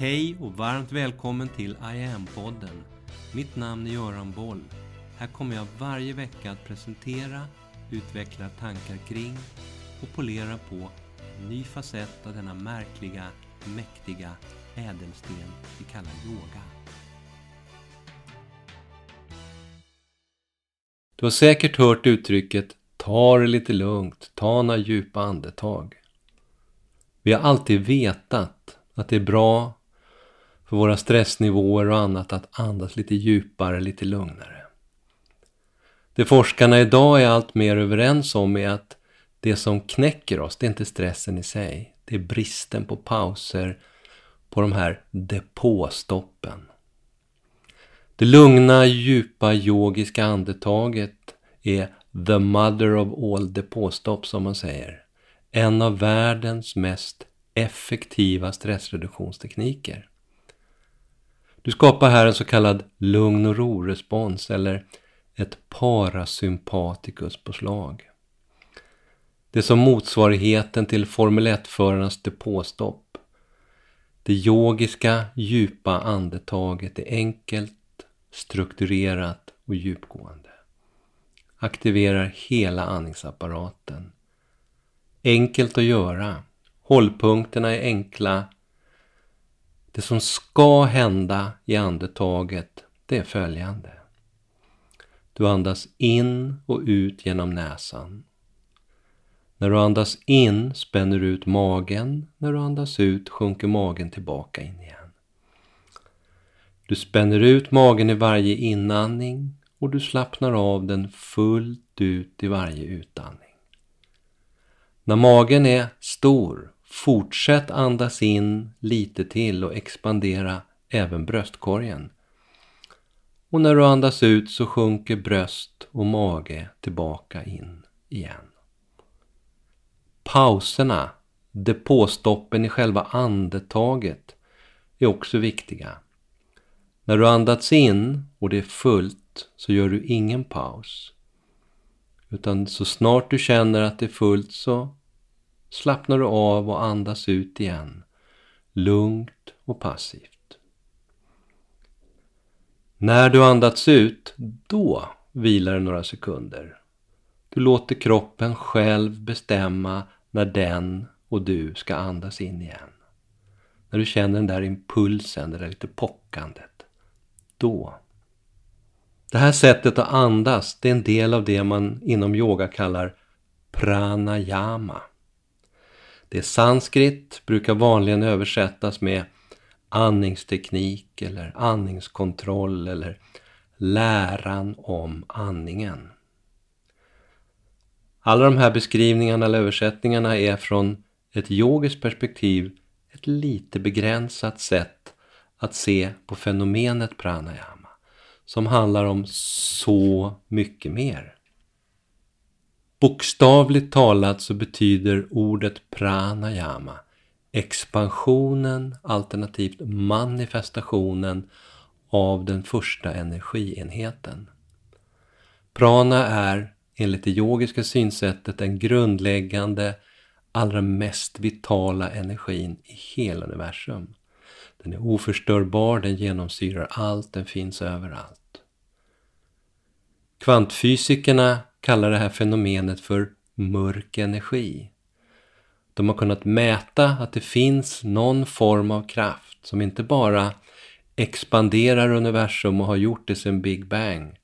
Hej och varmt välkommen till I am-podden. Mitt namn är Göran Boll. Här kommer jag varje vecka att presentera, utveckla tankar kring och polera på en ny facett av denna märkliga, mäktiga ädelsten vi kallar yoga. Du har säkert hört uttrycket Ta det lite lugnt, ta några djupa andetag. Vi har alltid vetat att det är bra för våra stressnivåer och annat att andas lite djupare, lite lugnare. Det forskarna idag är allt mer överens om är att det som knäcker oss, det är inte stressen i sig. Det är bristen på pauser, på de här depåstoppen. Det lugna, djupa yogiska andetaget är the mother of all depåstopp som man säger. En av världens mest effektiva stressreduktionstekniker. Du skapar här en så kallad lugn och ro-respons eller ett parasympatikuspåslag. Det är som motsvarigheten till Formel 1-förarnas depåstopp. Det yogiska, djupa andetaget är enkelt, strukturerat och djupgående. Aktiverar hela andningsapparaten. Enkelt att göra. Hållpunkterna är enkla. Det som ska hända i andetaget, det är följande. Du andas in och ut genom näsan. När du andas in spänner du ut magen. När du andas ut sjunker magen tillbaka in igen. Du spänner ut magen i varje inandning och du slappnar av den fullt ut i varje utandning. När magen är stor, fortsätt andas in lite till och expandera även bröstkorgen. Och när du andas ut så sjunker bröst och mage tillbaka in igen. Pauserna, depåstoppen i själva andetaget, är också viktiga. När du andats in och det är fullt så gör du ingen paus. Utan så snart du känner att det är fullt så slappnar du av och andas ut igen. Lugnt och passivt. När du andats ut, då vilar du några sekunder. Du låter kroppen själv bestämma när den och du ska andas in igen. När du känner den där impulsen, det där lite pockandet. Då. Det här sättet att andas, det är en del av det man inom yoga kallar pranayama. Det är sanskrit, brukar vanligen översättas med andningsteknik eller andningskontroll eller läran om andningen. Alla de här beskrivningarna eller översättningarna är från ett yogiskt perspektiv ett lite begränsat sätt att se på fenomenet pranayama som handlar om så mycket mer. Bokstavligt talat så betyder ordet pranayama expansionen alternativt manifestationen av den första energienheten. Prana är enligt det yogiska synsättet den grundläggande, allra mest vitala energin i hela universum. Den är oförstörbar, den genomsyrar allt, den finns överallt. Kvantfysikerna kallar det här fenomenet för mörk energi. De har kunnat mäta att det finns någon form av kraft som inte bara expanderar universum och har gjort det sedan Big Bang.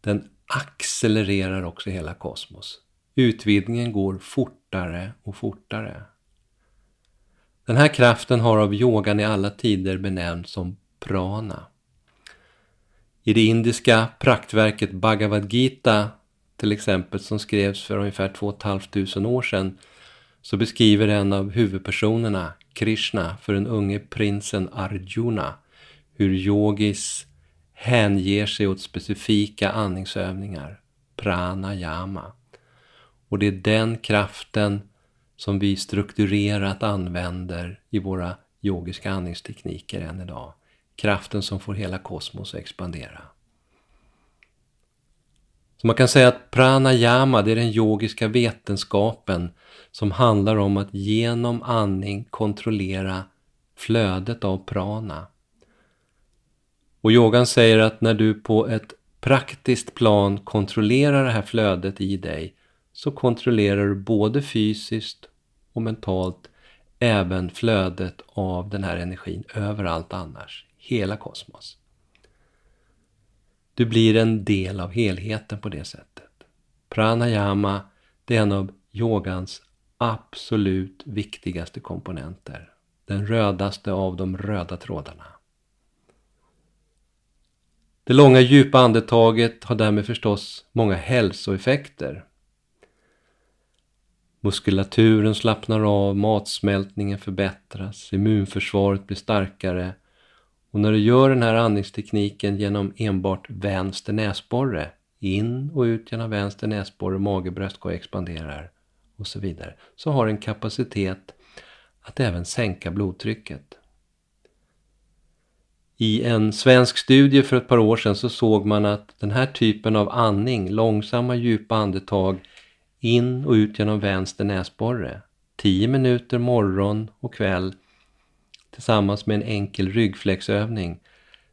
Den accelererar också hela kosmos. Utvidgningen går fortare och fortare. Den här kraften har av yogan i alla tider benämnts som prana. I det indiska praktverket Bhagavad Gita till exempel som skrevs för ungefär 2 500 år sedan så beskriver en av huvudpersonerna, Krishna, för den unge prinsen Arjuna hur yogis hänger sig åt specifika andningsövningar, pranayama. Och det är den kraften som vi strukturerat använder i våra yogiska andningstekniker än idag. Kraften som får hela kosmos att expandera. Så man kan säga att pranayama, det är den yogiska vetenskapen som handlar om att genom andning kontrollera flödet av prana. Och yogan säger att när du på ett praktiskt plan kontrollerar det här flödet i dig så kontrollerar du både fysiskt och mentalt även flödet av den här energin överallt annars, hela kosmos. Du blir en del av helheten på det sättet. Pranayama, det är en av yogans absolut viktigaste komponenter. Den rödaste av de röda trådarna. Det långa djupa andetaget har därmed förstås många hälsoeffekter. Muskulaturen slappnar av, matsmältningen förbättras, immunförsvaret blir starkare och när du gör den här andningstekniken genom enbart vänster näsborre, in och ut genom vänster näsborre, mage, bröstkorg expanderar och så vidare, så har den kapacitet att även sänka blodtrycket. I en svensk studie för ett par år sedan så såg man att den här typen av andning, långsamma djupa andetag in och ut genom vänster näsborre, 10 minuter morgon och kväll tillsammans med en enkel ryggfläcksövning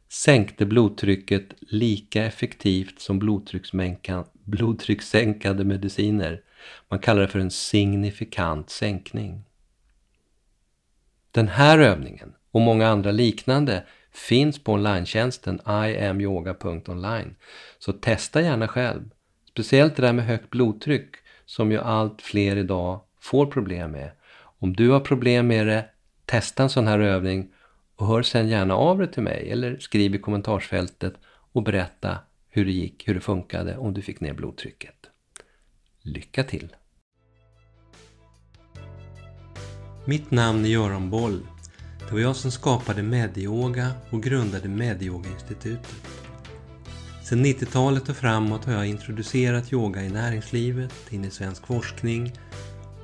sänkte blodtrycket lika effektivt som blodtryckssänkande mediciner. Man kallar det för en signifikant sänkning. Den här övningen och många andra liknande finns på online-tjänsten iamyoga.online. Så testa gärna själv. Speciellt det där med högt blodtryck som ju allt fler idag får problem med. Om du har problem med det, testa en sån här övning och hör sen gärna av dig till mig eller skriv i kommentarsfältet och berätta hur det gick, hur det funkade, om du fick ner blodtrycket. Lycka till! Mitt namn är Göran Boll. Det var jag som skapade Medyoga och grundade Medyoga-institutet. Sedan 90-talet och framåt har jag introducerat yoga i näringslivet, in i svensk forskning